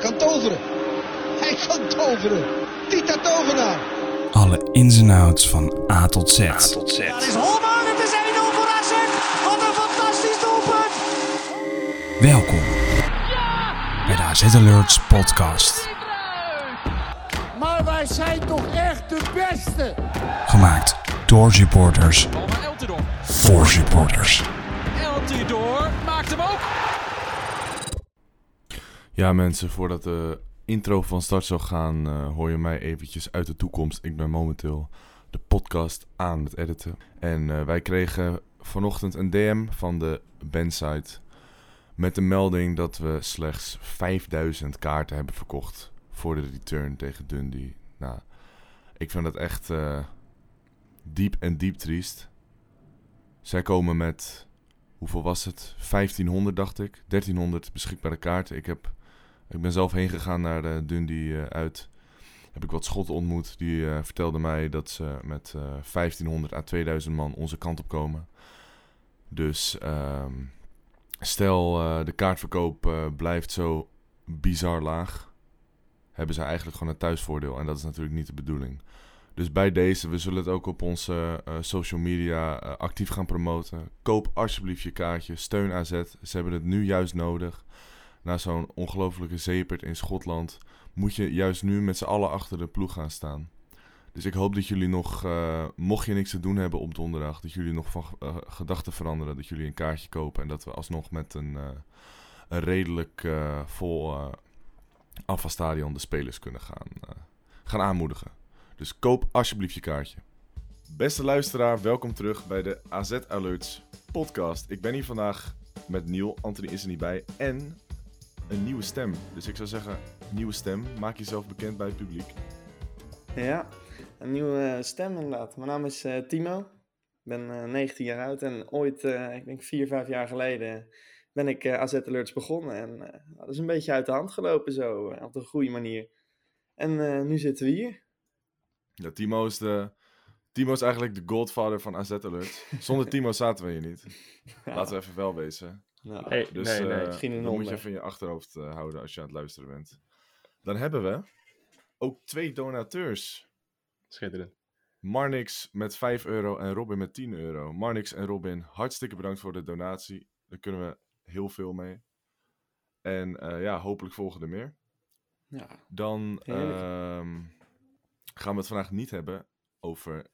kan toveren. Hij kan toveren. Tita Tovenaar. Alle ins en outs van A tot Z. Dat is Holman, het is 1-0 voor AZ. Wat een fantastisch doelpunt. Welkom bij de AZ Alerts podcast. Maar wij zijn toch echt de beste. Gemaakt door supporters voor supporters. Eltidoor maakt hem ook. Ja, mensen, voordat de intro van start zou gaan, eh, hoor je mij eventjes uit de toekomst. Ik ben momenteel de podcast aan het editen. En eh, wij kregen vanochtend een DM van de bandsite met de melding dat we slechts 5000 kaarten hebben verkocht voor de return tegen Dundee. Nou, ik vind dat echt eh, diep en diep triest. Zij komen met, hoeveel was het? 1500 dacht ik. 1300 beschikbare kaarten. Ik heb ik ben zelf heen gegaan naar de Dundee eh, uit. Heb ik wat schotten ontmoet. Die eh, vertelden mij dat ze met eh 1500 à 2000 man onze kant op komen. Dus ehm, stel eh, de kaartverkoop eh, blijft zo bizar laag. Hebben ze eigenlijk gewoon een thuisvoordeel. En dat is natuurlijk niet de bedoeling. Dus bij deze, we zullen het ook op onze eh, social media eh, actief gaan promoten. Koop alsjeblieft je kaartje. Steun AZ. Ze hebben het nu juist nodig na zo'n ongelofelijke zeepert in Schotland, moet je juist nu met z'n allen achter de ploeg gaan staan. Dus ik hoop dat jullie nog, eh, mocht je niks te doen hebben op donderdag, dat jullie nog van eh, gedachten veranderen, dat jullie een kaartje kopen en dat we alsnog met een, eh, een redelijk vol uh, afvalstadion de spelers kunnen gaan, gaan aanmoedigen. Dus koop alsjeblieft je kaartje. Beste luisteraar, welkom terug bij de AZ Alerts podcast. Ik ben hier vandaag met Niel, Anthony is er niet bij en een nieuwe stem. Dus ik zou zeggen, nieuwe stem. Maak jezelf bekend bij het publiek. Ja, een nieuwe eh, stem inderdaad. Mijn naam is eh, Timo. Ik ben eh, 19 jaar oud en ooit, eh, ik denk 4, 5 jaar geleden, ben ik eh, AZ Alerts begonnen. En eh, dat is een beetje uit de hand gelopen zo, eh, op een goede manier. En eh, nu zitten we hier. Ja, Timo is, de, Timo is eigenlijk de godfather van AZ Alert. Zonder Timo zaten we hier niet. Laten we even wel wezen. Nou, Hey, Dus nee, nee. eh, misschien een dat moet je even in je achterhoofd eh, houden als je aan het luisteren bent. Dan hebben we ook twee donateurs. Schitterend. Marnix met 5 euro en Robin met 10 euro. Marnix en Robin, hartstikke bedankt voor de donatie. Daar kunnen we heel veel mee. En eh, ja, hopelijk volgen er meer. ja. Dan ehm, gaan we het vandaag niet hebben over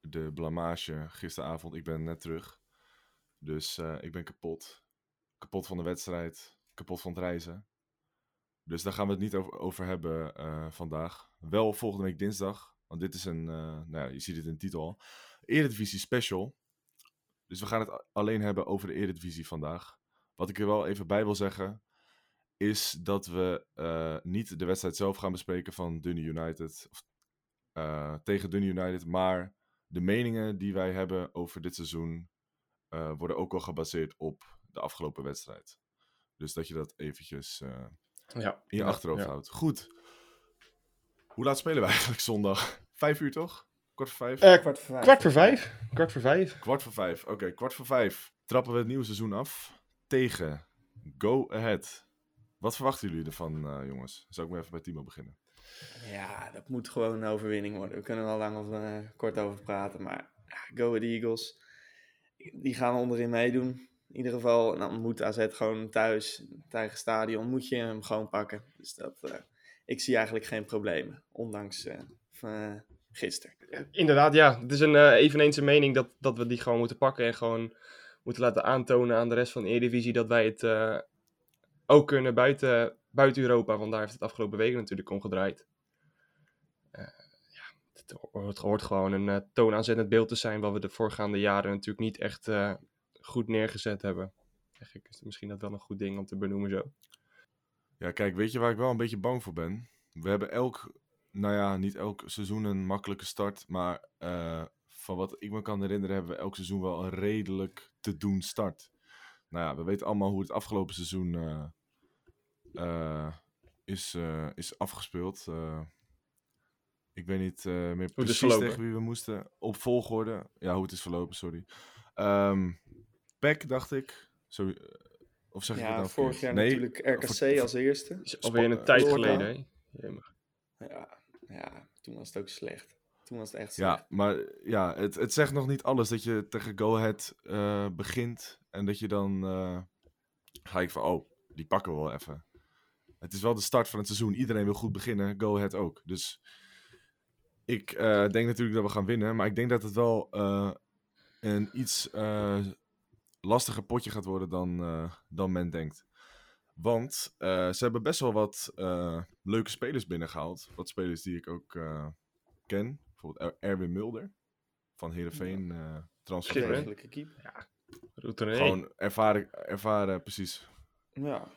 de blamage gisteravond. Ik ben net terug. Dus eh, ik ben kapot. Kapot van de wedstrijd. Kapot van het reizen. Dus daar gaan we het niet over, hebben eh, vandaag. Wel volgende week dinsdag. Want dit is een, eh, nou ja, je ziet het in de titel al. Eredivisie special. Dus we gaan het alleen hebben over de Eredivisie vandaag. Wat ik er wel even bij wil zeggen is dat we eh, niet de wedstrijd zelf gaan bespreken van Dundee United of, tegen Dundee United, maar de meningen die wij hebben over dit seizoen worden ook wel gebaseerd op de afgelopen wedstrijd. Dus dat je dat eventjes eh, Ja. in je achterhoofd ja. houdt. Goed. Hoe laat spelen we eigenlijk zondag? Vijf uur toch? Kwart voor vijf? Eh, kwart voor vijf. Kwart voor vijf. Kwart voor vijf. Kwart voor vijf. Oké, kwart voor vijf. Trappen we het nieuwe seizoen af tegen Go Ahead. Wat verwachten jullie ervan, eh, jongens? Zou ik maar even bij Timo beginnen. Ja, dat moet gewoon een overwinning worden. We kunnen er wel lang of eh, kort over praten, maar ja, Go Ahead Eagles, die gaan onderin meedoen. In ieder geval, dan moet AZ gewoon thuis, het eigen stadion, moet je hem gewoon pakken. Dus dat, eh, ik zie eigenlijk geen problemen, ondanks eh, eh, gisteren. Inderdaad, ja. Het is een, eveneens een mening dat, dat we die gewoon moeten pakken. En gewoon moeten laten aantonen aan de rest van de Eredivisie dat wij het ook kunnen buiten, buiten Europa. Want daar heeft het afgelopen weken natuurlijk om gedraaid. Het hoort, gewoon een toonaanzettend beeld te zijn. Wat we de voorgaande jaren natuurlijk niet echt goed neergezet hebben. Eigenlijk is misschien dat wel een goed ding om te benoemen zo. Ja, kijk, weet je waar ik wel een beetje bang voor ben? We hebben elk, nou ja, niet elk seizoen een makkelijke start, maar eh, van wat ik me kan herinneren hebben we elk seizoen wel een redelijk te doen start. Nou ja, we weten allemaal hoe het afgelopen seizoen eh, eh, is, is afgespeeld. Ik weet niet meer precies tegen wie we moesten. Op volgorde. Ja, hoe het is verlopen, sorry. Ehm Peck, dacht ik. Zo, Of zeg ik het Ja, nou vorig jaar Nee, natuurlijk RKC voor- als eerste. Is alweer een tijd Sparta. geleden, hè? Ja, ja, toen was het ook slecht. Toen was het echt slecht. Ja, maar ja, het, het zegt nog niet alles dat je tegen Go Ahead eh, begint en dat je dan eh, ga ik van, oh, die pakken we wel even. Het is wel de start van het seizoen. Iedereen wil goed beginnen, Go Ahead ook. Dus ik eh, denk natuurlijk dat we gaan winnen, maar ik denk dat het wel eh, een iets eh, lastiger potje gaat worden dan, eh, dan men denkt. Want eh, ze hebben best wel wat eh, leuke spelers binnengehaald. Wat spelers die ik ook eh, ken. Bijvoorbeeld Er- Erwin Mulder van Heerenveen. eh transfer. Keeper. Routine. Gewoon ervaren, ervaren, precies. Ja.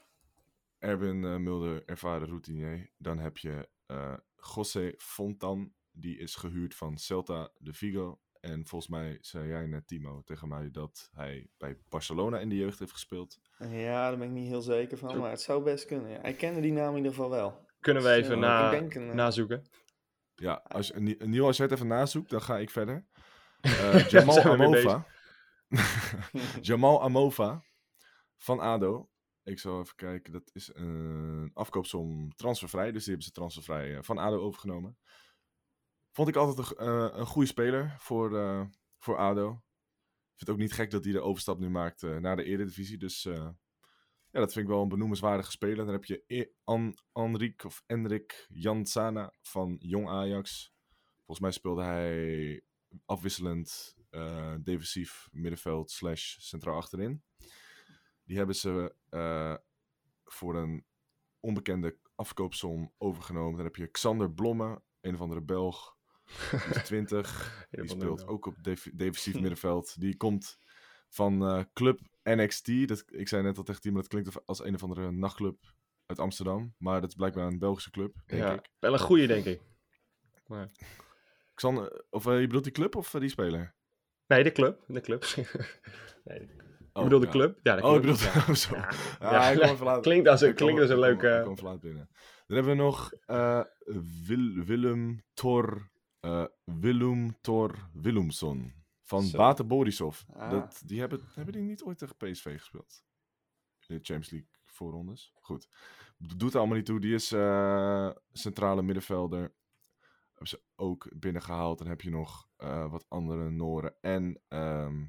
Erwin Mulder, ervaren routinier. Dan heb je eh José Fontan. Die is gehuurd van Celta de Vigo. En volgens mij zei jij net, Timo, tegen mij dat hij bij Barcelona in de jeugd heeft gespeeld. ja, daar ben ik niet heel zeker van, maar het zou best kunnen. Ja. Ik kende die naam in ieder geval wel. Kunnen we Dus, even eh, na, een, eh, nazoeken. Ja, als, je- Nie- Niel, als jij het even nazoekt, dan ga ik verder. Eh, Jamal Amova. Jamal Amova van ADO. Ik zal even kijken, dat is een afkoopsom transfervrij. Dus die hebben ze transfervrij van ADO overgenomen. Vond ik altijd een, eh, een goede speler voor, eh, voor ADO. Ik vind het ook niet gek dat hij de overstap nu maakt eh, naar de Eredivisie. Dus ja, dat vind ik wel een benoemenswaardige speler. Dan heb je E- of Enrik Jansana van Jong Ajax. Volgens mij speelde hij afwisselend defensief middenveld slash centraal achterin. Die hebben ze voor een onbekende afkoopsom overgenomen. Dan heb je Xander Blomme, een of andere Belg. Die is 20. Een Die speelt ook op def- defensief middenveld. Die komt van eh, club NXT. Dat, ik zei net al tegen Timo, dat klinkt als een of andere nachtclub uit Amsterdam. Maar dat is blijkbaar een Belgische club, denk Ja, ik. wel een goede, denk ik. Maar... Xander, of eh, je bedoelt die club of eh, die speler? Nee, de club. De club. nee, ik Oh, bedoel de club. Ja, de Oh, ik club. bedoel... Ja. Oh, zo. Ja. Ik laat. Klinkt als een- ik klinkt als een ik leuke- Ik binnen. Dan hebben we nog Wil- Willem Tor... eh, Willem Tor Willumson van Zo. Bate Borisov. Ah. Dat, die hebben, hebben die niet ooit tegen PSV gespeeld? In de Champions League voorrondes. Goed. Doet er allemaal niet toe. Die is eh, centrale middenvelder. Hebben ze ook binnengehaald. Dan heb je nog eh, wat andere Noren. En ehm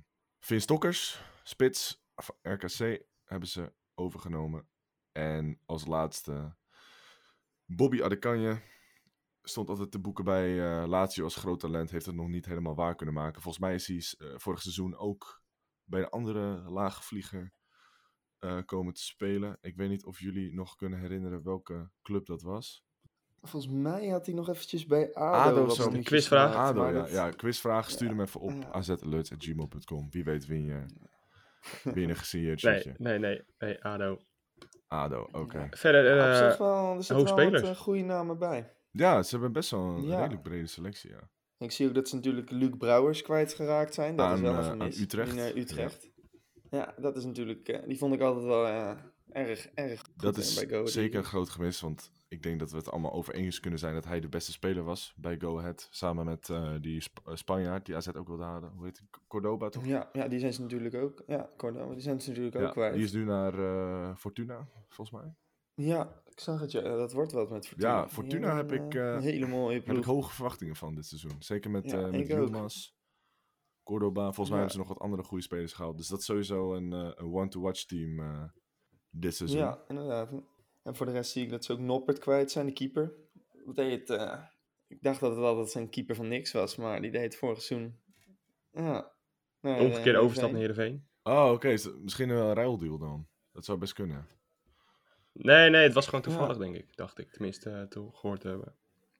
Vin Stokkers, spits van RKC, hebben ze overgenomen. En als laatste Bobby Adekanje. Stond altijd te boeken bij eh Lazio als groot talent. Heeft het nog niet helemaal waar kunnen maken. Volgens mij is hij eh, vorig seizoen ook bij een andere lage vlieger eh, komen te spelen. Ik weet niet of jullie nog kunnen herinneren welke club dat was. Volgens mij had hij nog eventjes bij ADO, ADO minuutjes Quizvraag. ADO, ja. dat- ja. Quizvraag, stuur hem even op Ja. azalerts.gmail.com. Wie weet win je, win je een gesigneerd Nee, shirtje. nee, nee, nee, ADO. ADO, oké. Verder, Ja, op eh, zich wel, er zitten hoop wel wat spelers. goede namen bij. Ja, ze hebben best wel een Ja. redelijk brede selectie, ja. Ik zie ook dat ze natuurlijk Luc Brouwers kwijtgeraakt zijn. Dat Aan, is wel eh, een vernis. Utrecht. In, eh, Utrecht. Ja. dat is natuurlijk... eh, die vond ik altijd wel eh, erg, erg goed Dat eh, is bij Go Ahead zeker een groot gemis, want ik denk dat we het allemaal over eens kunnen zijn dat hij de beste speler was bij Go Ahead. Samen met eh, die Sp- eh, Spanjaard die AZ ook wilde halen. Hoe heet hij? Cordoba toch? Ja, ja, die zijn ze natuurlijk ook... Ja, Cordoba, die zijn ze natuurlijk ook kwijt. die is nu naar eh, Fortuna, volgens mij. Ja, ik zag het, ja. Dat wordt wat met Fortuna. Ja, Fortuna heb ik, eh, eh, hele mooie Heb ik hoge verwachtingen van dit seizoen. Zeker met, Ja, eh met. Yilmaz, Cordoba. Volgens mij hebben ze nog wat andere goede spelers gehaald. Dus dat is sowieso een, eh, een one-to-watch team eh, dit seizoen. Ja, inderdaad. En voor de rest zie ik dat ze ook Noppert kwijt zijn, de keeper. Wat deed het... eh, ik dacht dat het altijd zijn keeper van niks was, maar die deed het vorig seizoen... Ja. Omgekeerde eh, overstap naar Heerenveen. Oh, oké. Misschien een ruildeal dan. Dat zou best kunnen. Nee, nee, het was gewoon toevallig, Ja. denk ik. Dacht ik, tenminste, eh, toen gehoord te hebben.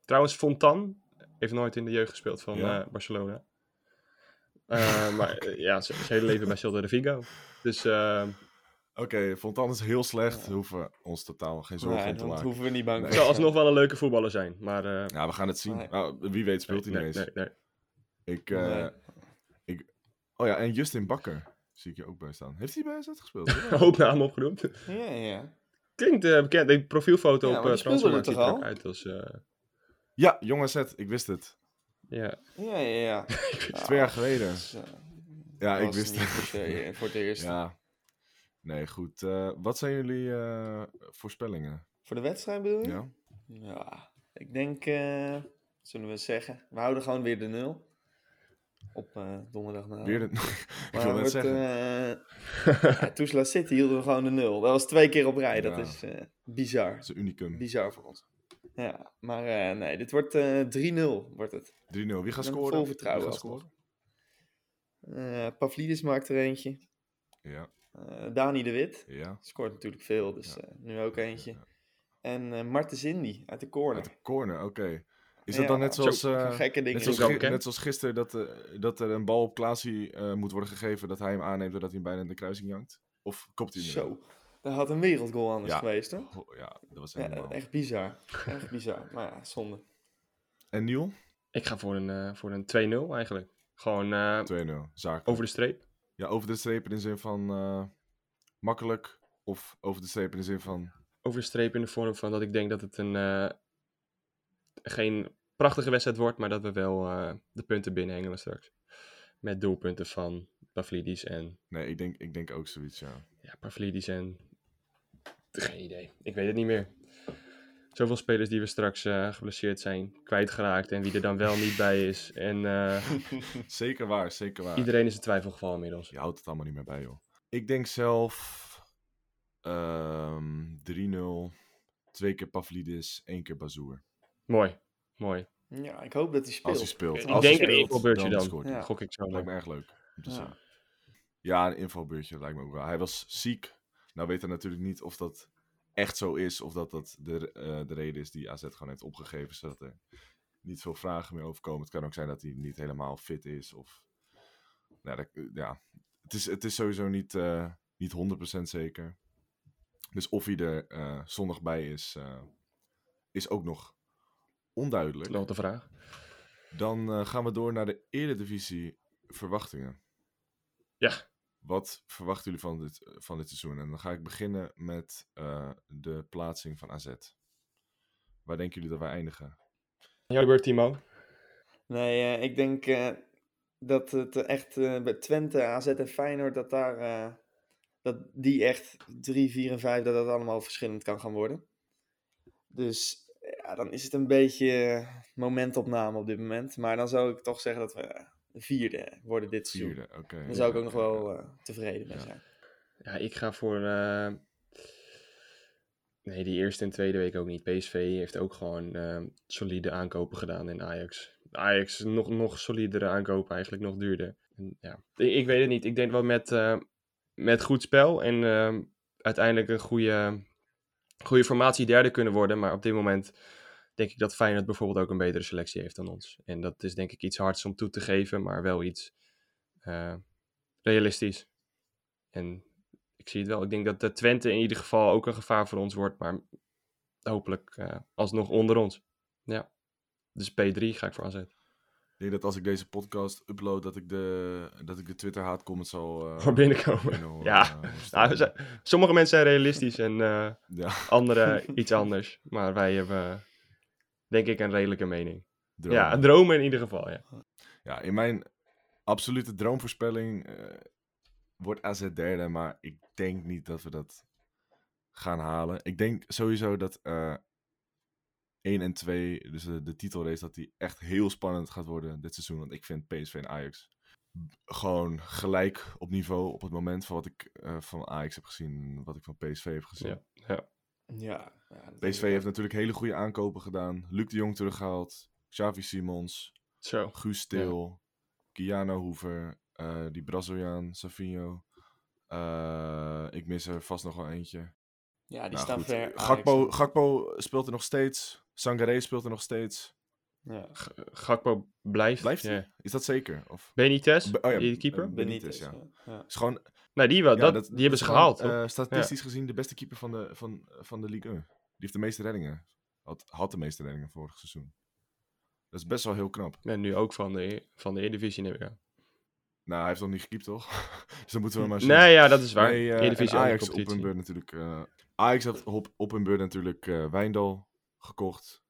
Trouwens, Fontan heeft nooit in de jeugd gespeeld van Ja. eh, Barcelona. Eh, maar ja, zijn hele leven bij Celta de Vigo. Dus eh, Oké, Fontan is heel slecht. We hoeven ons totaal geen zorgen Nee, om te maken. hoeven we niet bang Nee. zou alsnog wel een leuke voetballer zijn. Maar eh, Ja, we gaan het zien. Nee. Nou, wie weet speelt hij niet nee, eens. nee, nee. Ik, eh, Nee. ik... Oh ja, en Justin Bakker zie ik je ook bij staan. Heeft hij bij AZ gespeeld? Hoop namen opgenoemd. Ja, ja. Klinkt eh, bekend. De profielfoto Ja, op uh, ziet er ook uit als... eh, ja, jong AZ. Ik wist het. ja. Ja, ja, ja. Twee jaar geleden. Dus, Ja, ik wist het. Voor het, eh, voor het eerst. Ja. Nee, goed. Eh, wat zijn jullie eh, voorspellingen? Voor de wedstrijd bedoel je? Ja? Ja, ik denk, eh, zullen we zeggen, we houden gewoon weer de nul. Op eh donderdag. Nou. Weer de... ik wil net zeggen. eh, ja, Tuzla City hielden we gewoon de nul. Dat was twee keer op rij. Dat is eh, bizar. Dat is een unicum. 3-0. Bizar voor ons. Ja, maar nee, dit wordt eh 3-0 wordt het. Wie gaat scoren? vol vertrouwen Wie gaat scoren? Pavlidis maakt er eentje. Ja, Dani de Wit ja. scoort natuurlijk veel, dus Ja. nu ook eentje. En eh Marten Zindi uit de corner. Uit de corner, oké. Is dat Ja, dan net zo- zoals, eh, gekke dingen. net zoals, net zoals gisteren dat, eh, dat er een bal op Klaasie eh, moet worden gegeven, dat hij hem aanneemt doordat hij hem bijna in de kruising jankt? Of kopt hij hem? Zo, daar had een wereldgoal anders Ja. geweest hoor. Ho- Ja, dat was Ja, helemaal... echt bizar. Echt bizar. Maar ja, zonde. En Niel? Ik ga voor een, eh, voor een 2-0 eigenlijk. Gewoon eh, 2-0, zaak. over de streep. Ja, over de streep in de zin van eh, makkelijk of over de streep in de zin van... Over de streep in de vorm van dat ik denk dat het een eh, geen prachtige wedstrijd wordt, maar dat we wel eh, de punten binnenhengelen straks. Met doelpunten van Pavlidis en Nee, ik denk, ik denk ook zoiets, ja. ja, Pavlidis en geen idee. Ik weet het niet meer. Zoveel spelers die we straks eh, geblesseerd zijn, kwijtgeraakt en wie er dan wel niet bij is. En eh, Zeker waar, zeker waar. iedereen is in twijfelgeval inmiddels. Je houdt het allemaal niet meer bij, joh. Ik denk zelf ehm 3-0, twee keer Pavlidis, één keer Bazoer. Mooi, mooi. Ja, ik hoop dat hij speelt. Als hij speelt. Ik Als denk hij een invalbeurtje dan. Ja. Gok ik zo. Lijkt me erg leuk Ja. Ja, een invalbeurtje lijkt me ook wel. Hij was ziek. Nou weet hij natuurlijk niet of dat echt zo is. Of dat dat de, eh, de reden is die AZ gewoon heeft opgegeven. Zodat er niet veel vragen meer over komen. Het kan ook zijn dat hij niet helemaal fit is. Of... Nou, dat, ja. het, is, het is sowieso niet, eh, niet 100% zeker. Dus of hij er eh, zondag bij is, eh, is ook nog onduidelijk. De vraag. Dan eh, gaan we door naar de Eredivisie verwachtingen. Ja. Wat verwachten jullie van dit, van dit seizoen? En dan ga ik beginnen met eh, de plaatsing van AZ. Waar denken jullie dat wij eindigen? Jouw beurt, Timo. Nee, eh, ik denk eh, dat het echt eh, bij Twente, AZ en Feyenoord, dat daar eh, dat die echt 3, 4 en 5, dat dat allemaal verschillend kan gaan worden. Dus ja, dan is het een beetje momentopname op dit moment. Maar dan zou ik toch zeggen dat we eh, de vierde worden dit seizoen. Vierde, oké. Daar zou ik ook nog wel eh, tevreden mee Ja. zijn. Ja, ik ga voor. eh, Nee, die eerste en tweede week ook niet. PSV heeft ook gewoon solide aankopen gedaan in Ajax. Ajax nog, nog solidere aankopen, eigenlijk nog duurder. En, ja. ik, ik weet het niet. Ik denk wel met, eh, met goed spel en uiteindelijk een goede, goede formatie derde kunnen worden. Maar op dit moment denk ik dat Feyenoord bijvoorbeeld ook een betere selectie heeft dan ons. En dat is denk ik iets hards om toe te geven, maar wel iets eh, realistisch. En ik zie het wel. Ik denk dat de Twente in ieder geval ook een gevaar voor ons wordt, maar hopelijk eh, alsnog onder ons. Ja. Dus P3 ga ik voor AZ. Ik denk dat als ik deze podcast upload, dat ik de, dat ik de Twitter haatcomment zal... eh, Voor binnenkomen. binnen Ja. eh, Nou, sommige mensen zijn realistisch en eh ja, anderen iets anders. Maar wij hebben, denk ik, een redelijke mening. droom. Ja, een droom in ieder geval, ja. Ja, in mijn absolute droomvoorspelling eh, wordt AZ derde, maar ik denk niet dat we dat gaan halen. Ik denk sowieso dat eh 1 en 2, dus de, de titelrace, dat die echt heel spannend gaat worden dit seizoen. Want ik vind PSV en Ajax gewoon gelijk op niveau op het moment van wat ik eh, van Ajax heb gezien, wat ik van PSV heb gezien. Ja, ja. Ja, ja, PSV heeft natuurlijk hele goede aankopen gedaan. Luc de Jong teruggehaald, Xavi Simons, Zo. Guus Stil, Kiano Hoever, eh, die Braziliaan, Savinho. Eh, ik mis er vast nog wel eentje. Ja, die Nou, staan goed. ver. Gakpo. Gakpo speelt er nog steeds. Sangaré speelt er nog steeds. Ja. Gakpo blijft. Blijft ja. hij? Is dat zeker? Of... Benitez, Be- oh ja, die keeper. eh, Benitez, ja. ja. Is gewoon, Nee, die, wel, ja, dat, dat- die hebben ze gewoon, gehaald. toch? eh, statistisch gezien de beste keeper van de, van, van de Ligue 1. Die heeft de meeste reddingen. Had, had de meeste reddingen vorig seizoen. Dat is best wel heel knap. En nu ook van de, van de Eredivisie neem ik aan. Nou, hij heeft nog niet gekiept, toch? dus dan moeten we maar zien. Nee, ja, dat is waar. Nee, eh, Eredivisie en Ajax op hun beurt natuurlijk. eh, Ajax heeft op, op hun beurt natuurlijk eh, Wijndal gekocht.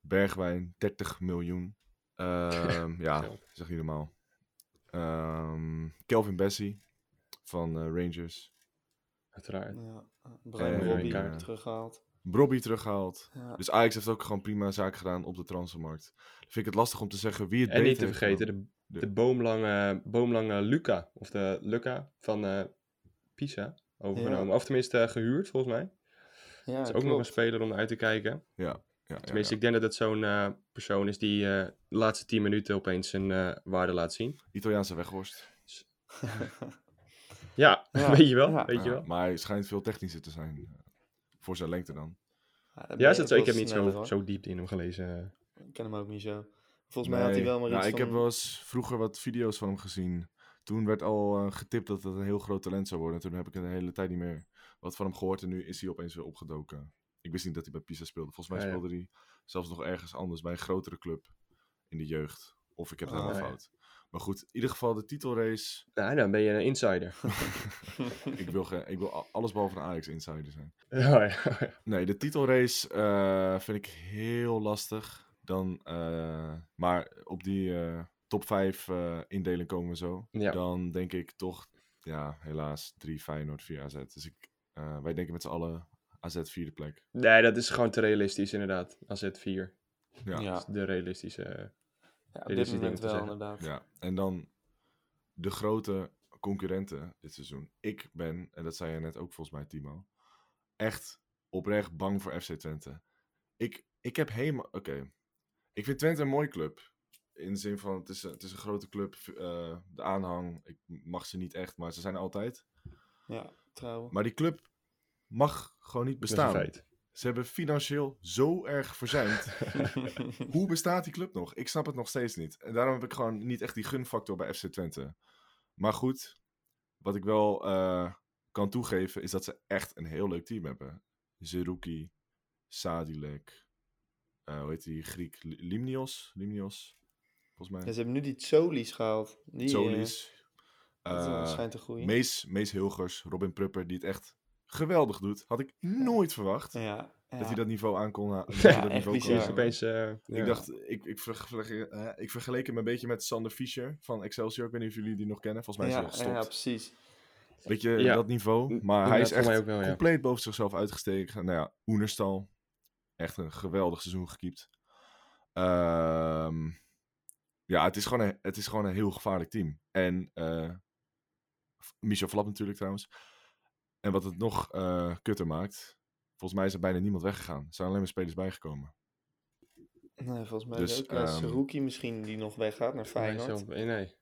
Bergwijn, 30 miljoen. Ehm, ja, zeg niet normaal. Ehm, Kelvin Bessie van eh, Rangers. Uiteraard. Ja, Brian En, Robbie eh, teruggehaald. Robbie teruggehaald. Ja. Dus Ajax heeft ook gewoon prima zaken gedaan op de transfermarkt. Dan vind ik het lastig om te zeggen wie het En beter niet te heeft vergeten, de, de boomlange, boomlange Luca. Of de Luca van eh, Pisa. Overgenomen. Of tenminste eh, gehuurd, volgens mij. Ja, Dat is ook nog een speler om naar uit te kijken. Ja, ja, ja, Tenminste, ja. ik denk dat het zo'n eh, persoon is die eh, de laatste 10 minuten opeens zijn eh, waarde laat zien. Italiaanse weghorst. Ja, Ja, weet je wel. ja. Weet je Ja, wel. maar hij schijnt veel technischer te zijn. Voor zijn lengte dan. Ja, is dat zo? Ik heb niet zo, hoor. zo diep in hem gelezen. Ik ken hem ook niet zo. Volgens mij had hij wel maar nou, iets ik van... heb wel eens vroeger wat video's van hem gezien. Toen werd al eh, getipt dat het een heel groot talent zou worden. En toen heb ik een hele tijd niet meer wat van hem gehoord. En nu is hij opeens weer opgedoken. Ik wist niet dat hij bij Pisa speelde. Volgens mij ja. speelde hij zelfs nog ergens anders bij een grotere club in de jeugd. Of ik heb het helemaal ja. fout. Maar goed, in ieder geval de titelrace. Nou, dan ben je een insider. ik, wil ge- ik wil alles behalve een Ajax insider zijn. ja. Nee, de titelrace eh, vind ik heel lastig. Dan, eh, maar op die top 5 eh, indeling komen we zo. Ja. Dan denk ik toch, ja, helaas 3 Feyenoord, 4 AZ. Dus ik, eh, wij denken met z'n allen AZ vierde plek. Nee, dat is gewoon te realistisch inderdaad. AZ 4. Ja, ja. Dat is de realistische... Ja, op Dit moment wel zeggen. inderdaad. ja. En dan de grote concurrenten dit seizoen. Ik ben, en dat zei je net ook volgens mij Timo, echt oprecht bang voor FC Twente. Ik, ik heb helemaal, oké. Ik vind Twente een mooie club. In de zin van, het is, een- het is een grote club. eh, de aanhang, ik mag ze niet echt, maar ze zijn er altijd. Ja, trouw. Maar die club mag gewoon niet dat is een bestaan. feit. Ze hebben financieel zo erg verzuimd. Hoe bestaat die club nog? Ik snap het nog steeds niet. En daarom heb ik gewoon niet echt die gunfactor bij FC Twente. Maar goed, wat ik wel eh, kan toegeven is dat ze echt een heel leuk team hebben. Zerouki, Sadilek, eh, hoe heet die Griek? Li- Limnios? Limnios, volgens Ja, mij. ze hebben nu die Solis gehaald. Die, eh, Solis. dat eh, schijnt te groeien. Mees, Mees Hilgers, Robin Prupper, die het echt geweldig doet. Had ik nooit verwacht Ja, ja. dat hij dat niveau aan kon dat Ja, dat niveau bizar. kon halen. opeens... eh, ja. Ik dacht, ik, ik, vergeleek, eh, ik vergeleek hem een beetje met Sander Fischer van Excelsior. Ik weet niet of jullie die nog kennen. Volgens mij is hij ja, precies. Weet je, Ja. dat niveau. Maar hij is echt mij ook wel, ja. compleet boven zichzelf uitgestegen. Nou ja, Oenerstal. Echt een geweldig seizoen gekiept. Ehm, ja, het is, gewoon een, het is gewoon een heel gevaarlijk team. En eh Michel Flap natuurlijk trouwens. En wat het nog eh, kutter maakt. Volgens mij is er bijna niemand weggegaan. Er zijn alleen maar spelers bijgekomen. Nee, volgens mij Dus, is ook uh, Saruki misschien die nog weggaat naar Nee, Feyenoord. zo- nee, nee.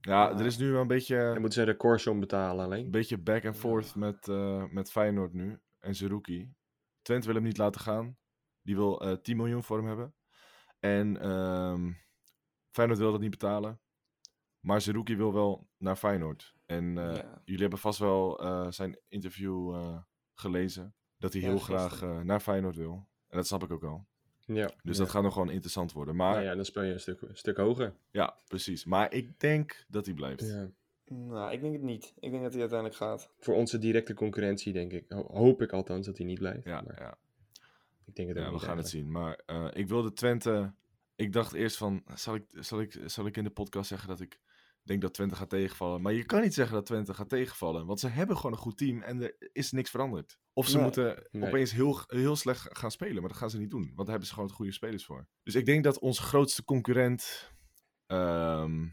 Ja, er is nu wel een beetje... Dan moeten ze een recordsom betalen Een alleen. beetje back and forth met, eh, met Feyenoord nu. En Zerouki. Twente wil hem niet laten gaan. Die wil eh 10 miljoen voor hem hebben. En ehm, Feyenoord wil dat niet betalen. Maar Zerouki wil wel naar Feyenoord. En eh, Ja. jullie hebben vast wel eh, zijn interview eh, gelezen. Dat hij Ja, heel gisteren. graag naar Feyenoord wil. En dat snap ik ook al. Ja. Dus ja. dat gaat nog gewoon interessant worden. Maar Nou ja. ja, dan speel je een stuk, een stuk hoger. precies. Maar ik denk dat hij blijft. Ja. Nou, ik denk het niet. Ik denk dat hij uiteindelijk gaat. Voor onze directe concurrentie, denk ik. Ho- hoop ik althans dat hij niet blijft. Ja, maar ja. ik denk het ook Ja, we niet gaan het zien. Maar eh, ik wilde Twente. Ik dacht eerst van. Zal ik, zal, ik, zal ik in de podcast zeggen dat ik denk dat Twente gaat tegenvallen? Maar je kan niet zeggen dat Twente gaat tegenvallen. Want ze hebben gewoon een goed team en er is niks veranderd. Of ze Nee. moeten Nee. opeens heel, heel slecht gaan spelen. Maar dat gaan ze niet doen. Want daar hebben ze gewoon goede spelers voor. Dus ik denk dat onze grootste concurrent. ehm,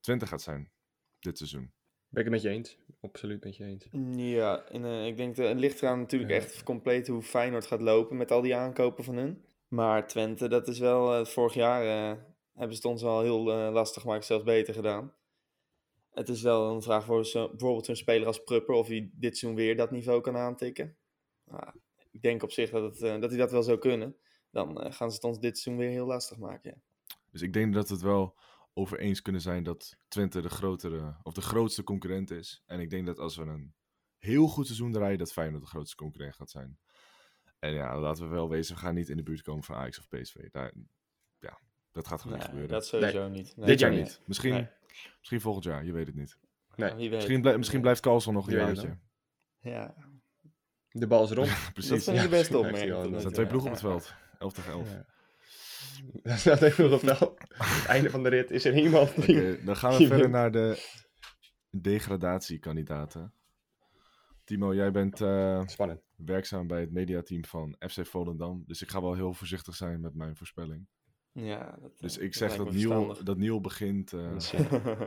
Twente gaat zijn. Dit seizoen. Ben ik het met je eens? Absoluut met je eens. Ja, en eh, ik denk dat het ligt eraan natuurlijk Ja. echt compleet hoe Feyenoord gaat lopen met al die aankopen van hun. Maar Twente, dat is wel, eh, vorig jaar eh, hebben ze het ons al heel eh, lastig, maar zelfs beter gedaan. Het is wel een vraag voor bijvoorbeeld zo'n speler als Prupper of hij dit seizoen weer dat niveau kan aantikken. Ik denk op zich dat, het, dat hij dat wel zou kunnen. Dan gaan ze het ons dit seizoen weer heel lastig maken. Dus ik denk dat we het wel over eens kunnen zijn dat Twente de grotere of de grootste concurrent is. En ik denk dat als we een heel goed seizoen draaien, dat Feyenoord de grootste concurrent gaat zijn. En ja, laten we wel wezen, we gaan niet in de buurt komen van Ajax of PSV. Daar, ja, dat gaat gewoon niet gebeuren. dat sowieso niet. Nee, Dit jaar niet. Misschien, Nee. misschien volgend jaar, je weet het niet. Nee, Ja, wie weet. Misschien, blij- misschien blijft Carlson nog een jaartje. Ja, De bal is rond. Precies. dat Ja, de beste heeft hij opmerking. wel tot nu Er zijn twee ploegen op het veld. 11 tegen 11. Ja. Dat staat even nog op wel. Het einde van de rit is er iemand die... Dan gaan we verder naar de degradatiekandidaten. Timo, jij bent eh, Spannend. werkzaam bij het mediateam van FC Volendam. Dus ik ga wel heel voorzichtig zijn met mijn voorspelling. Ja, dat, Dus eh, ik zeg dat Niel, dat Niel begint. eh,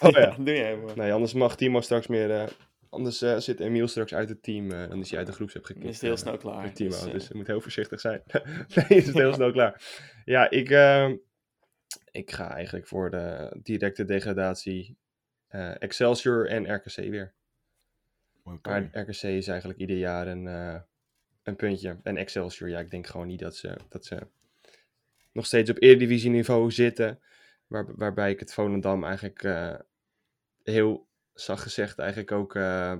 Oh ja. doe jij maar. nee, anders mag Timo straks meer... eh, anders zit Emiel straks uit het team. eh, dan is hij uit de Dan gekikt. is het heel snel klaar. Timo, Dus, dus, je moet heel voorzichtig zijn. nee, is het heel snel klaar. Ja, ik, eh, ik ga eigenlijk voor de directe degradatie eh, Excelsior en RKC weer. Maar RKC is eigenlijk ieder jaar een, eh, een puntje. En Excelsior, ja, ik denk gewoon niet dat ze, dat ze nog steeds op Eredivisie niveau zitten. Waar, waarbij ik het Volendam eigenlijk eh, heel zacht gezegd eigenlijk ook eh,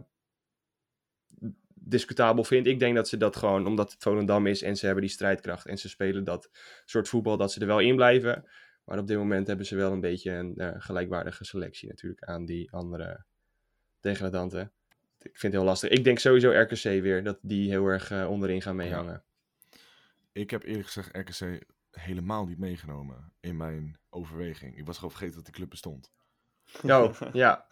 discutabel vind. Ik denk dat ze dat gewoon, omdat het Volendam is en ze hebben die strijdkracht en ze spelen dat soort voetbal, dat ze er wel in blijven. Maar op dit moment hebben ze wel een beetje een gelijkwaardige selectie natuurlijk aan die andere degradanten. Ik vind het heel lastig. Ik denk sowieso RKC weer, dat die heel erg eh, onderin gaan meehangen. Ik heb eerlijk gezegd RKC helemaal niet meegenomen in mijn overweging. Ik was gewoon vergeten dat die club bestond. Oh, ja.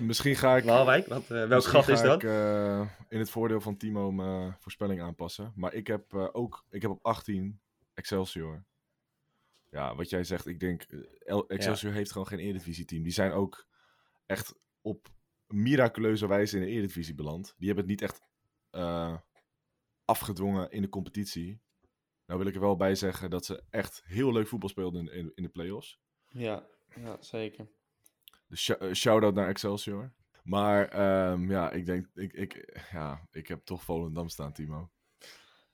Misschien ga ik. Waalwijk, wat, eh, welk misschien gat is ga dat? Ik, eh, in het voordeel van Timo mijn voorspelling aanpassen. Maar ik heb eh, ook. Ik heb op 18 Excelsior. Ja, wat jij zegt, ik denk. El- Excelsior heeft gewoon geen Eredivisie-team. Die zijn ook echt op miraculeuze wijze in de Eredivisie beland. Die hebben het niet echt eh, afgedwongen in de competitie. Nou wil ik er wel bij zeggen dat ze echt heel leuk voetbal speelden in, in, in de play-offs. Ja, ja, zeker. Dus sh- eh, shout-out naar Excelsior. Maar ehm, ja, ik denk, ik, ik, ja, ik heb toch Volendam staan, Timo.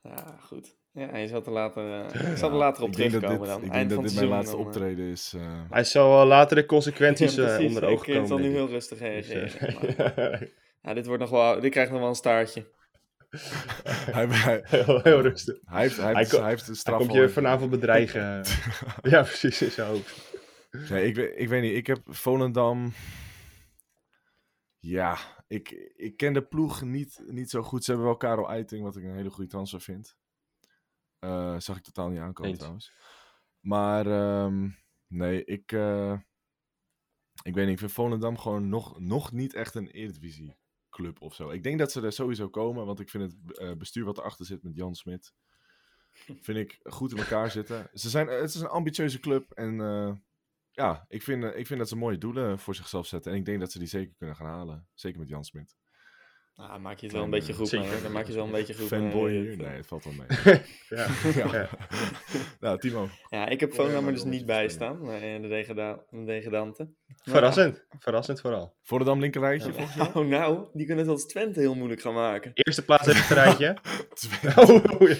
Ja, goed. Ja, je zal er later, eh, ik zal er later op ik terugkomen dit, dan. Ik Eind denk dat dit mijn laatste dan, eh, optreden is. eh. Hij zal wel later de consequenties Ja, precies. onder ogen Ik, eh, zal komen. nu heel rustig Dus, reageren. maar- ja, dit, wordt nog wel, dit krijgt nog wel een staartje. hij, hij, heel, heel rustig. hij heeft, hij Hij heeft, hij de Hij straf komt al je vanavond bedreigen. ja, precies, in zijn hoofd. Nee, ik, weet- ik weet niet. Ik heb Volendam. Ja, ik, ik ken de ploeg niet, niet zo goed. Ze hebben wel Karel Eiting, wat ik een hele goede transfer vind. Eh, zag ik totaal niet aankomen Eens. trouwens. Maar ehm, nee, ik, eh, ik weet niet. Ik vind Volendam gewoon nog, nog niet echt een Eredivisie club of zo. Ik denk dat ze er sowieso komen, want ik vind het eh, bestuur wat erachter zit met Jan Smit, vind ik goed in elkaar zitten. Ze zijn, het is een ambitieuze club en ja, ik vind, ik vind dat ze mooie doelen voor zichzelf zetten. En ik denk dat ze die zeker kunnen gaan halen. Zeker met Jan Smit. Nou, maak je het wel een beetje goed mee. hoor. Dan maak je het wel een beetje goed Fanboy hier? Nee, het valt wel mee. Ja. ja. Ja. nou, Timo. Ja, ik heb maar dus niet bij staan. eh, De, degrada de degradanten. Verrassend. Verrassend vooral. Volendam linkerrijtje, volgens jou? Oh, nou, die kunnen het als Twente heel moeilijk gaan maken. Eerste plaats heeft het rijtje. Oh, ja.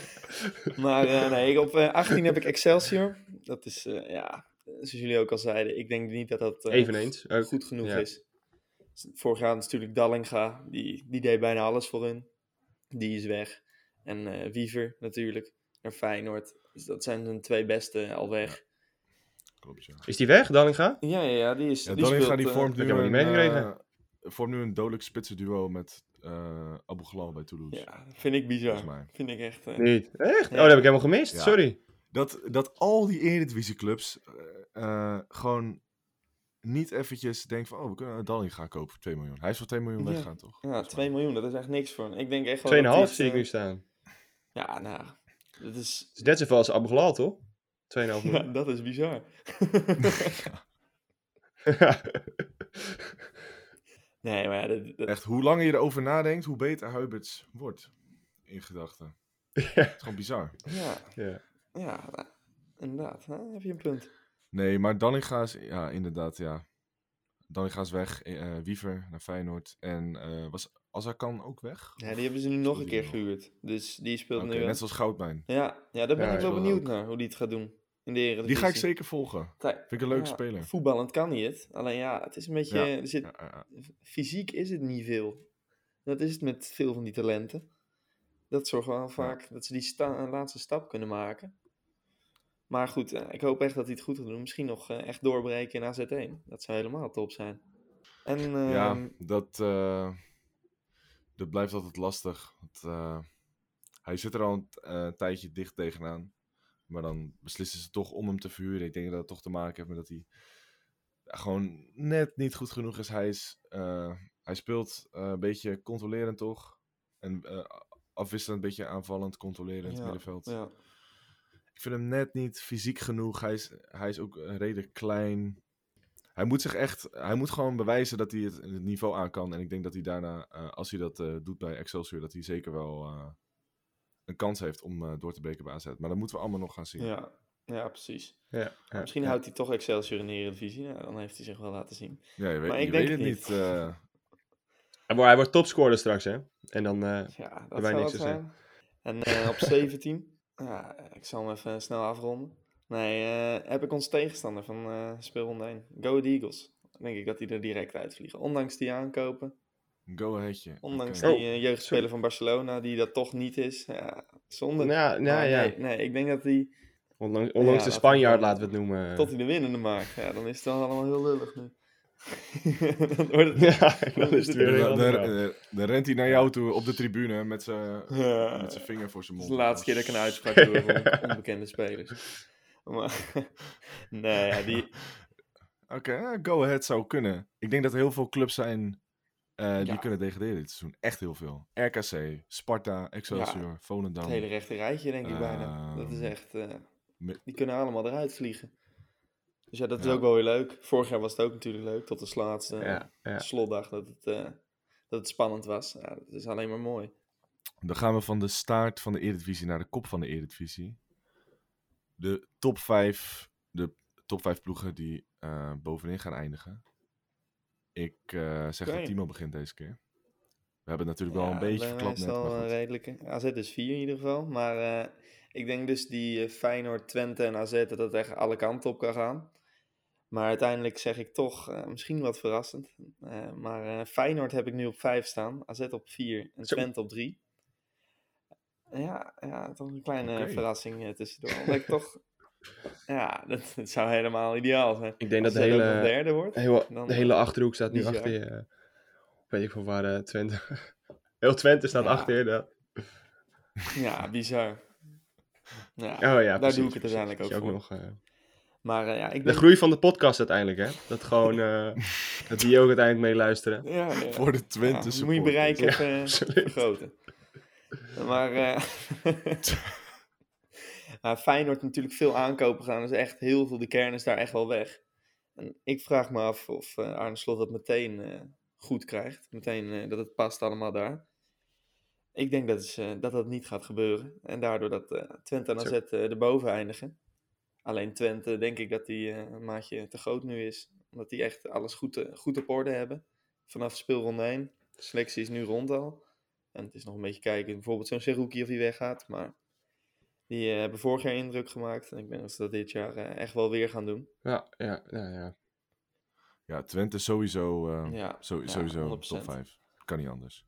Maar eh, nee, op eh, 18 heb ik Excelsior. Dat is, eh, ja, zoals jullie ook al zeiden, ik denk niet dat dat eh, Eveneens. Goed genoeg ja. is. Vorig jaar natuurlijk Dallinga, die, die deed bijna alles voor hun. Die is weg. En eh Wiever natuurlijk, naar Feyenoord. Dus dat zijn hun twee beste al weg. Klopt, ja. Is die weg, Dallinga? Ja, ja, ja, die is. Ja, die Dallinga speelt, die eh, vormt nu, een, eh, vormt nu een dodelijk spitse duo met eh Abu Ghlal bij Toulouse. Ja, vind ik bizar. Vind ik echt. eh, Niet. Echt? Oh, dat heb ik helemaal gemist. Ja. Sorry. Dat, dat al die Eredivisie-clubs eh, eh, gewoon niet eventjes denken van... Oh, we kunnen Dallinga gaan kopen voor 2 miljoen. Hij is voor 2 miljoen Ja. weggegaan, toch? Ja, 2 miljoen, dat is echt niks voor. hem. Ik denk echt wel. 2,5 dat die is, zie ik eh, nu staan. Ja, nou, dat is, Het is net zoveel als Abgelal, toch? 2,5 ja, miljoen. dat is bizar. nee, maar ja, dat, dat- Echt, hoe langer je erover nadenkt, hoe beter Huiberts wordt. In gedachten. Het is gewoon bizar. ja, ja. ja, nou, inderdaad, hè, heb je een punt. Nee, maar Dallinga is... Ja, inderdaad, ja. Dallinga is weg. eh, Wiever naar Feyenoord. En eh, was Azarkan ook weg? Ja, die hebben ze nu nog een keer gehuurd. Dus die speelt Oké, nu... net zoals Goudmijn. Ja, ja, daar ben Ja, ik wel benieuwd ook. naar, hoe die het gaat doen. In de Eredivisie. Die ga ik zeker volgen. Vind ik een leuke ja, speler. Voetballend kan hij het. Alleen ja, het is een beetje... Ja, Er zit. Fysiek is het niet veel. Dat is het met veel van die talenten. Dat zorgt wel vaak dat ze die sta- laatste stap kunnen maken. Maar goed, eh, ik hoop echt dat hij het goed gaat doen. Misschien nog eh, echt doorbreken in AZ1. Dat zou helemaal top zijn. En ehm, Ja, dat, eh, dat blijft altijd lastig. Want, hij zit er al een tijdje dicht tegenaan. Maar dan beslissen ze toch om hem te verhuren. Ik denk dat het toch te maken heeft met dat hij gewoon net niet goed genoeg is. Hij is, hij speelt een beetje controlerend toch? En afwisselend, een beetje aanvallend, controlerend Ja, middenveld. Ja. Ik vind hem net niet fysiek genoeg. Hij is, hij is ook redelijk klein. Hij moet zich echt, hij moet gewoon bewijzen dat hij het, het niveau aan kan. En ik denk dat hij daarna, eh, als hij dat eh, doet bij Excelsior, dat hij zeker wel eh, een kans heeft om eh, door te breken bij AZ. Maar dat moeten we allemaal nog gaan zien. Ja. ja, precies. Ja, ja, Misschien ja. houdt hij toch Excelsior in de Eredivisie. Nou, dan heeft hij zich wel laten zien. Ja, je weet, Maar je ik denk weet het niet. niet. eh. Hij wordt, hij wordt topscorer straks, hè? En dan... eh, Ja, dat wij zou niks te zijn. En eh, op 17, ja, ik zal hem even snel afronden. Nee, eh, heb ik ons tegenstander van eh speelronde 1. Go Ahead Eagles. Dan denk ik dat die er direct uitvliegen. Ondanks die aankopen. Go aheadje. Ondanks die eh, jeugdspeler van Barcelona, die dat toch niet is. Ja, zonde. ja, ja, ja. Nee, nee, ik denk dat hij Ondanks, ondanks Ja, de Spanjaard, laten we het noemen. tot hij de winnende maakt. Ja, dan is het dan allemaal heel lullig nu. Dan wordt het... Ja, dan is het weer heel Dan, dan, rent hij naar jou toe op de tribune met zijn Ja, met zijn vinger voor zijn Dat mond. is de laatste keer dat ik een uitspraak doe voor onbekende spelers. Maar, nee, ja, die, Oké, ja, go ahead zou kunnen. Ik denk dat er heel veel clubs zijn eh, die Ja. kunnen degraderen dit seizoen. Echt heel veel. RKC, Sparta, Excelsior, Volendam. het hele rechte rijtje, denk ik bijna. Dat is Ehm, echt... eh, die kunnen allemaal eruit vliegen. Dus ja, dat is ook wel weer leuk. Vorig jaar was het ook natuurlijk leuk, tot de laatste Ja, ja. slotdag, dat het, eh, dat het spannend was. Ja, dat is alleen maar mooi. Dan gaan we van de staart van de Eredivisie naar de kop van de Eredivisie. De top 5, de top 5 ploegen die eh, bovenin gaan eindigen. Ik eh, zeg dat Timo begint deze keer. We hebben het natuurlijk wel een beetje verklapt net, maar al een redelijke. AZ is 4 in ieder geval. Maar ik denk dus die Feyenoord, Twente en AZ dat het echt alle kanten op kan gaan. Maar uiteindelijk zeg ik toch, eh, misschien wat verrassend. eh, maar eh, Feyenoord heb ik nu op 5 staan. AZ op 4 en. Twente op 3. Ja, ja, toch een kleine verrassing tussendoor. Omdat ik toch... Ja, dat, dat zou helemaal ideaal zijn. Ik denk dat de hele, derde wordt. dan, de hele Achterhoek staat nu achter je. weet ik van waar eh, Twente... Heel Twente staat Ja. achter je. ja. Ja, bizar. Ja, Oh ja, daar precies, doe ik het uiteindelijk ook nog, Maar eh, ja, ik De groei van de podcast uiteindelijk, hè? Dat gewoon... eh, dat die ook uiteindelijk meeluisteren. Ja, ja. Voor de Twente moet je bereiken Ja, even eh, vergroten. Maar eh ja, Feyenoord natuurlijk veel aankopen gaan. Dus echt heel veel, de kern is daar echt wel weg. En ik vraag me af of eh Arne Slot dat meteen eh, goed krijgt. Meteen eh, dat het past allemaal daar. Ik denk dat, is, eh, dat dat niet gaat gebeuren. En daardoor dat eh, Twente en. AZ eh, erboven eindigen. Alleen Twente denk ik dat die eh, een maatje te groot nu is. Omdat die echt alles goed, eh, goed op orde hebben. Vanaf speelronde 1. De selectie is nu rond al. En het is nog een beetje kijken, bijvoorbeeld zo'n Seruki of die weggaat. Maar die eh, hebben vorig jaar indruk gemaakt. En ik denk dat ze dat dit jaar eh, echt wel weer gaan doen. Ja, ja, ja, ja. Ja, Twente sowieso, eh, Ja, zo- ja, sowieso 100%. top 5. Kan niet anders.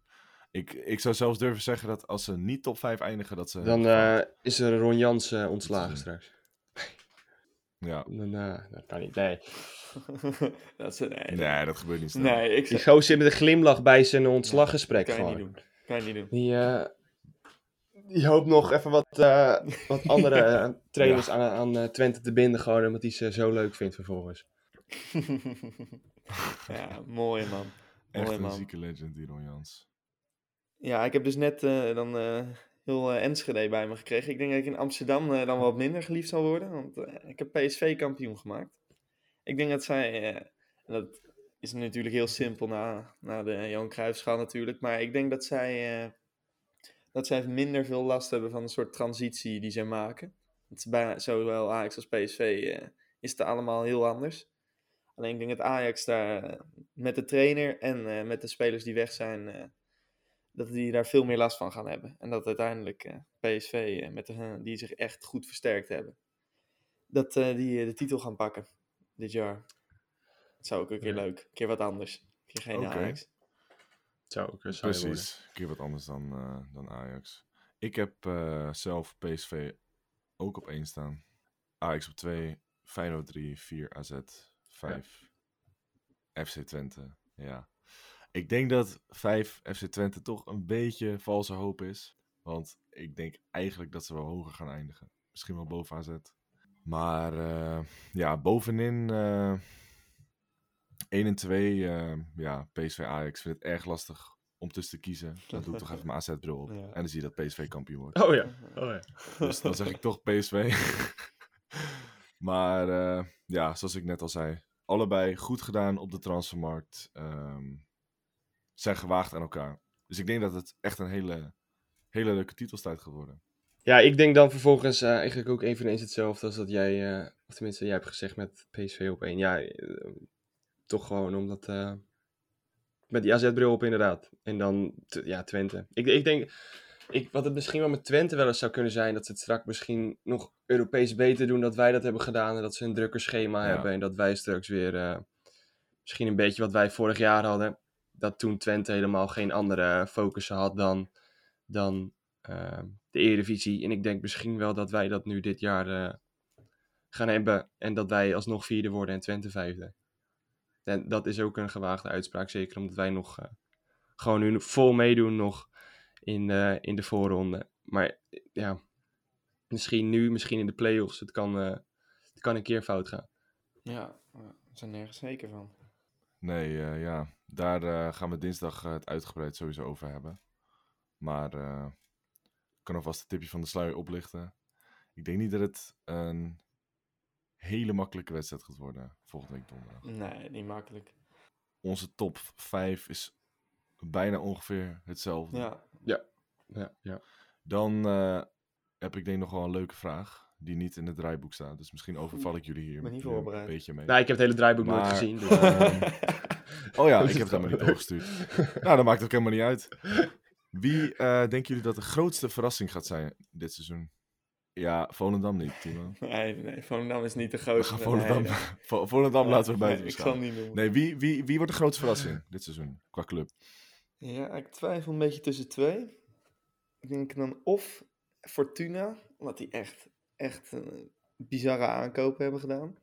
Ik, ik zou zelfs durven zeggen dat als ze niet top 5 eindigen, dat ze... Dan eh, is er Ron Jans ontslagen straks. Ja. Dan, eh, dat kan niet. Nee. dat is, nee, Nee, dat gebeurt niet snel. nee, ik Die gozer zit met een glimlach bij zijn ontslaggesprek kan je niet doen. Kan je niet doen. Die, eh, die hoopt nog even wat, eh, wat andere eh, trainers aan, aan eh, Twente te binden, gewoon omdat hij ze zo leuk vindt vervolgens. ja, mooi man. Echt Mooi een man. zieke legend, die Ron Jans. Ja, ik heb dus net eh, dan eh, heel eh, Enschede bij me gekregen. Ik denk dat ik in Amsterdam eh, dan wat minder geliefd zal worden. Want eh, ik heb PSV kampioen gemaakt. Ik denk dat zij... dat is natuurlijk heel simpel na, na de Johan Cruijffschaal natuurlijk. Maar ik denk dat zij, dat zij minder veel last hebben van een soort transitie die zij maken. Want bij zowel Ajax als PSV is het allemaal heel anders. Alleen ik denk dat Ajax daar met de trainer en met de spelers die weg zijn... dat die daar veel meer last van gaan hebben. En dat uiteindelijk eh, PSV, eh, met de, die zich echt goed versterkt hebben, dat eh, die de titel gaan pakken dit jaar. Dat zou ook een keer Ja. leuk. Een keer wat anders. Een keer geen. Ajax. Zou ook een saai worden. Precies. Een keer wat anders dan, eh, dan Ajax. Ik heb eh, zelf PSV ook op 1 staan. Ajax op 2. Feyenoord 3. 4 AZ. 5. FC Twente. Ja. Ik denk dat 5 FC Twente toch een beetje valse hoop is. Want ik denk eigenlijk dat ze wel hoger gaan eindigen. Misschien wel boven AZ. Maar eh, ja, bovenin. eh, 1 en 2, eh, ja, PSV Ajax. Ik vind het erg lastig om tussen te kiezen. Dan doe ik toch even mijn AZ-bril op. Ja. En dan zie je dat PSV kampioen wordt. Oh ja. Oh ja. Dus dan zeg ik toch PSV. maar eh, ja, zoals ik net al zei. Allebei goed gedaan op de transfermarkt. ehm, zijn gewaagd aan elkaar. Dus ik denk dat het echt een hele, hele leuke titelstijd gaat worden. Ja, ik denk dan vervolgens eh, eigenlijk ook eveneens hetzelfde als dat jij, eh, of tenminste jij hebt gezegd met PSV op één. Ja, eh, toch gewoon omdat, met die AZ-bril op inderdaad. En dan, ja, Twente. Ik, ik denk, ik, wat het misschien wel met Twente wel eens zou kunnen zijn, dat ze het straks misschien nog Europees beter doen dat wij dat hebben gedaan. En dat ze een drukker schema Ja. hebben en dat wij straks weer, misschien een beetje wat wij vorig jaar hadden. Dat toen Twente helemaal geen andere focus had dan, dan eh, de Eredivisie. En ik denk misschien wel dat wij dat nu dit jaar eh, gaan hebben. En dat wij alsnog vierde worden en Twente vijfde. En dat is ook een gewaagde uitspraak. Zeker omdat wij nog eh, gewoon nu vol meedoen nog in, in de voorronde. Maar eh, ja, misschien nu, misschien in de play-offs. Het kan, het kan een keer fout gaan. Ja, we zijn nergens zeker van. Nee, eh, ja, daar eh, gaan we dinsdag eh, het uitgebreid sowieso over hebben. Maar eh, ik kan alvast een tipje van de sluier oplichten. Ik denk niet dat het een hele makkelijke wedstrijd gaat worden volgende week donderdag. Nee, niet makkelijk. Onze top 5 is bijna ongeveer hetzelfde. Ja, Ja, ja. Dan eh, heb ik denk nog wel een leuke vraag die niet in het draaiboek staat. Dus misschien overval ik jullie hier ben niet nu een voorbereid. beetje mee. Nou, ik heb het hele draaiboek nooit Maar, gezien. Dus, ehm, oh ja, ik heb het helemaal niet doorgestuurd. nou, dat maakt ook helemaal niet uit. Wie eh, denken jullie dat de grootste verrassing gaat zijn dit seizoen? Ja, Volendam niet, Timo. nee, nee, Volendam is niet de We grootste. gaan Volendam, Nee, nee. Vo- Volendam laten we Nee, buiten Ik zal niet doen. Nee, wie, wie, wie wordt de grootste verrassing dit seizoen qua club? Ja, ik twijfel een beetje tussen twee. Ik denk dan of Fortuna, omdat die echt, echt een bizarre aankopen hebben gedaan.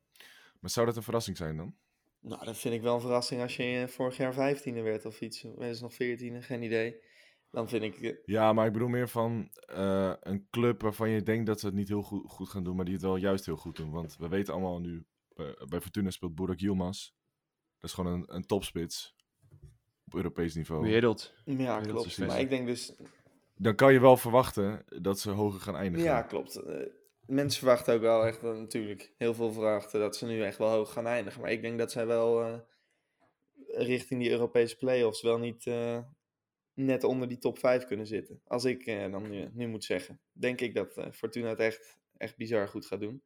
Maar zou dat een verrassing zijn dan? Nou, dat vind ik wel een verrassing als je eh, vorig jaar 15e werd of iets. Werden ze nog 14e, geen idee. Dan vind ik, eh, Ja, maar ik bedoel meer van eh, een club waarvan je denkt dat ze het niet heel goed, goed gaan doen, maar die het wel juist heel goed doen. Want we weten allemaal nu, eh, bij Fortuna speelt Burak Yilmaz. Dat is gewoon een, een topspits op Europees niveau. Wereld. ja, klopt. Maar ik denk dus, Dan kan je wel verwachten dat ze hoger gaan eindigen. ja, klopt. Mensen verwachten ook wel echt, eh, natuurlijk, heel veel verwachten dat ze nu echt wel hoog gaan eindigen. Maar ik denk dat zij wel eh, richting die Europese play-offs wel niet eh, net onder die top 5 kunnen zitten. Als ik dan nu, nu moet zeggen. Denk ik dat Fortuna het echt, echt bizar goed gaat doen.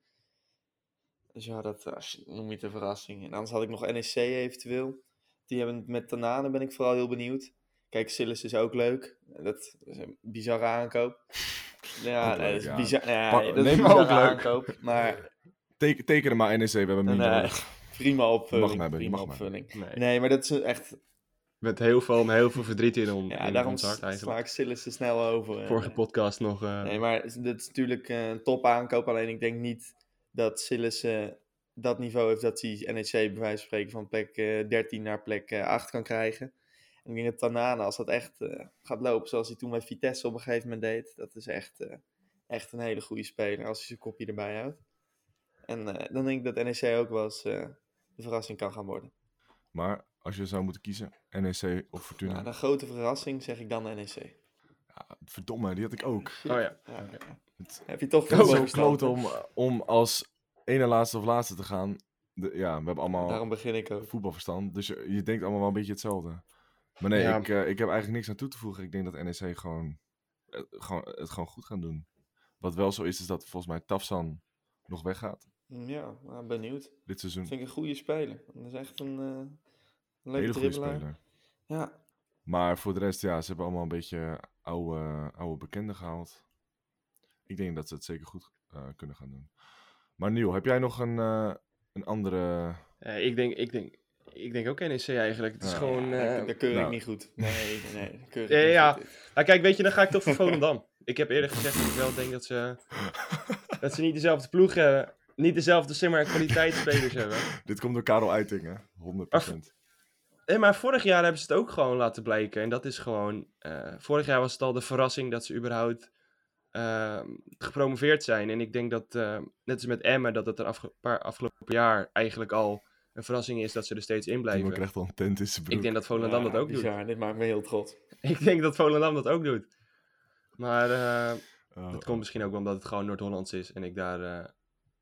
Dus ja, dat als noem je het een verrassing. En anders had ik nog NEC eventueel. Die hebben met Tanane ben ik vooral heel benieuwd. Kijk, Sillis is ook leuk. Dat is een bizarre aankoop. Ja, nee, dat is ja. bizar. Ja, dat is neem een maar ook leuk. aankoop. Maar Teken, tekenen maar NEC, we hebben hem nee, prima opvulling. hebben, prima mag opvulling. Nee. Nee, maar dat is echt. Met heel veel, met heel veel verdriet in, on, Ja, in daarom ons hart sla eigenlijk. ik Sillis te snel over. En, Vorige eh, podcast nog. eh, Nee, maar dat is natuurlijk eh, een top aankoop. Alleen ik denk niet dat Sillis eh, dat niveau heeft dat hij NEC bij wijze van spreken van plek eh, 13 naar plek eh, 8 kan krijgen. En ik denk dat Tanana, als dat echt eh, gaat lopen zoals hij toen bij Vitesse op een gegeven moment deed, dat is echt, eh, echt een hele goede speler als hij zijn kopje erbij houdt. En eh, dan denk ik dat NEC ook wel eens eh, de verrassing kan gaan worden. Maar als je zou moeten kiezen, NEC of Fortuna. Nou, de grote verrassing zeg ik dan NEC. Ja, verdomme, die had ik ook. Oh ja. Ja. Het- Heb je toch Het is zo voetbalverstand, kloot om, om als ene laatste of laatste te gaan. De, ja, we hebben allemaal Daarom begin ik ook. voetbalverstand. Dus je, je denkt allemaal wel een beetje hetzelfde. Maar nee, Ja. ik, eh, ik heb eigenlijk niks aan toe te voegen. Ik denk dat NEC gewoon, eh, gewoon, het gewoon goed gaan doen. Wat wel zo is, is dat volgens mij Tafsan nog weggaat Ja, nou, benieuwd. dit seizoen. Dat vind ik een goede speler. Dat is echt een, eh een leuke Hele goede dribbelaar. speler. Ja, Maar voor de rest, ja, ze hebben allemaal een beetje oude, oude bekenden gehaald. Ik denk dat ze het zeker goed eh, kunnen gaan doen. Maar Niel, heb jij nog een, eh, een andere... Eh, ik, denk, ik, denk, ik denk ook NEC eigenlijk. Het is Ja. gewoon... ja, eh, dat, keur ik nou. niet goed. Nee, nee. Dat keur ik Ja, niet ja. goed. Nou, kijk, weet je, dan ga ik toch voor Volendam. Ik heb eerder gezegd dat ik wel denk dat ze, dat ze niet dezelfde ploeg hebben. Niet dezelfde, zeg maar, kwaliteitsspelers hebben. Dit komt door Karel Eiting, hè? 100%. Nee, maar vorig jaar hebben ze het ook gewoon laten blijken. En dat is gewoon... eh, vorig jaar was het al de verrassing dat ze überhaupt ehm, gepromoveerd zijn. En ik denk dat, eh, net als met Emmen, dat het een afge- paar afgelopen jaar eigenlijk al een verrassing is dat ze er steeds in Timo blijven. krijgt al een tent in zijn broek. Ik denk dat Volendam dat ook doet. Ja, dit maakt me heel trots. Ik denk dat Volendam dat ook doet. Maar eh Oh, dat komt misschien ook omdat het gewoon Noord-Hollands is en ik daar eh,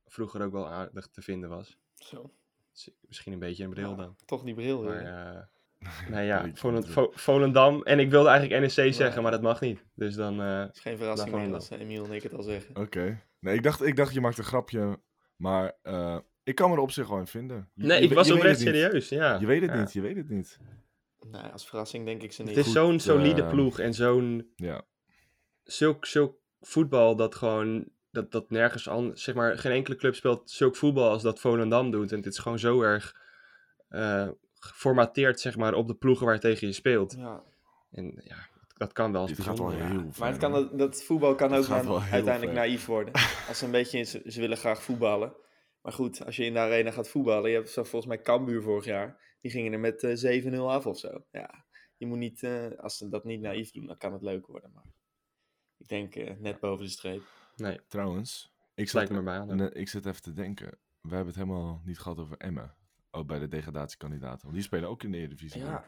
vroeger ook wel aardig te vinden was. Zo. Dus Misschien een beetje een bril dan. Toch die bril Maar eh nou ja. Vo- Volendam. En ik wilde eigenlijk NEC zeggen, maar dat mag niet. Dus dan... eh, Het is geen verrassing meer eh, Emiel en ik het al zeggen. Oké. Nee, ik dacht, ik dacht je maakt een grapje, maar eh, ik kan me er op zich wel in vinden. Je- nee, je- ik was oprecht serieus. Ja. Je weet het Ja. niet, je weet het niet. Nou, als verrassing denk ik ze niet. Het is zo'n solide eh, ploeg en zo'n Ja. zulk, zulk voetbal dat gewoon dat, dat nergens anders, zeg maar, geen enkele club speelt zulk voetbal als dat Volendam doet. En het is gewoon zo erg eh, geformateerd, zeg maar, op de ploegen waar tegen je speelt. Ja. En ja, dat kan wel Dit gaat wel bijzonder. heel ja. ver. Maar het kan, dat, dat voetbal kan ook dan uiteindelijk ver. naïef worden. Als ze een beetje, ze, ze willen graag voetballen. Maar goed, als je in de arena gaat voetballen, je hebt zo volgens mij Cambuur vorig jaar, die gingen er met eh 7-0 af of zo. Ja, je moet niet, eh, als ze dat niet naïef doen, dan kan het leuk worden. Maar ik denk eh, net boven de streep. Nee, Trouwens, ik zat, lijkt me bij aan. ik zit even te denken. We hebben het helemaal niet gehad over Emmen. Ook bij de degradatiekandidaten. Want die spelen ook in de Eredivisie. Ja.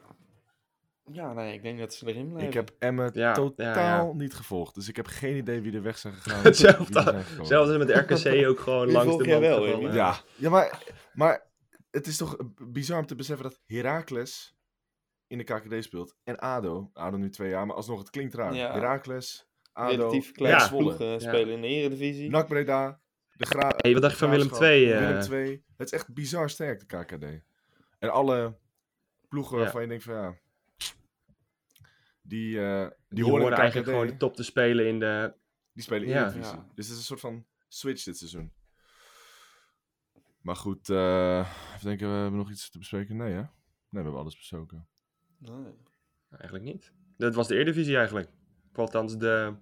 Ja, nee, ik denk dat ze erin blijven. Ik heb Emmen Ja, totaal ja, ja. niet gevolgd. Dus ik heb geen idee wie er weg zijn gegaan. Hetzelfde-. Zelfs met RKC ook gewoon Die langs de wel, gevallen. Ja, ja maar, maar het is toch bizar om te beseffen dat Heracles in de KKD speelt. En ADO, ADO nu twee jaar, maar alsnog, het klinkt raar. Ja. Heracles, ADO, relatief ploegen Ja. spelen in de Eredivisie. NAC Breda, de Gra Hey, wat dacht je van Willem II, eh? Willem II. Het is echt bizar sterk, de KKD. En alle ploegen Ja. waarvan je denkt van ja, die, eh, die, Die, horen in horen de eigenlijk gewoon de top te spelen in de... die spelen Ja. Eredivisie. Ja. Dus het is een soort van switch dit seizoen. Maar goed, eh even denken, we hebben nog iets te bespreken? Nee hè? Nee, we hebben alles besproken. Nee. Eigenlijk niet. Dat was de Eredivisie eigenlijk. Althans de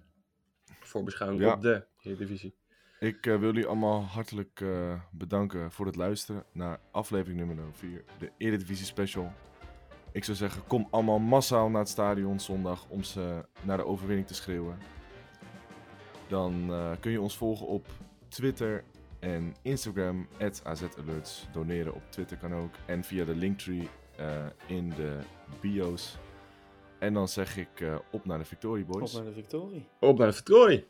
voorbeschouwing Ja. op de Eredivisie. Ik eh, wil jullie allemaal hartelijk eh, bedanken voor het luisteren naar aflevering nummer 4, de Eredivisie Special. Ik zou zeggen, kom allemaal massaal naar het stadion zondag om ze naar de overwinning te schreeuwen. Dan eh, kun je ons volgen op Twitter en Instagram, AZAlerts. Doneren op Twitter kan ook. En via de linktree eh, in de bio's. En dan zeg ik eh, op naar de Victory Boys. Op naar de victorie. Op naar de victorie!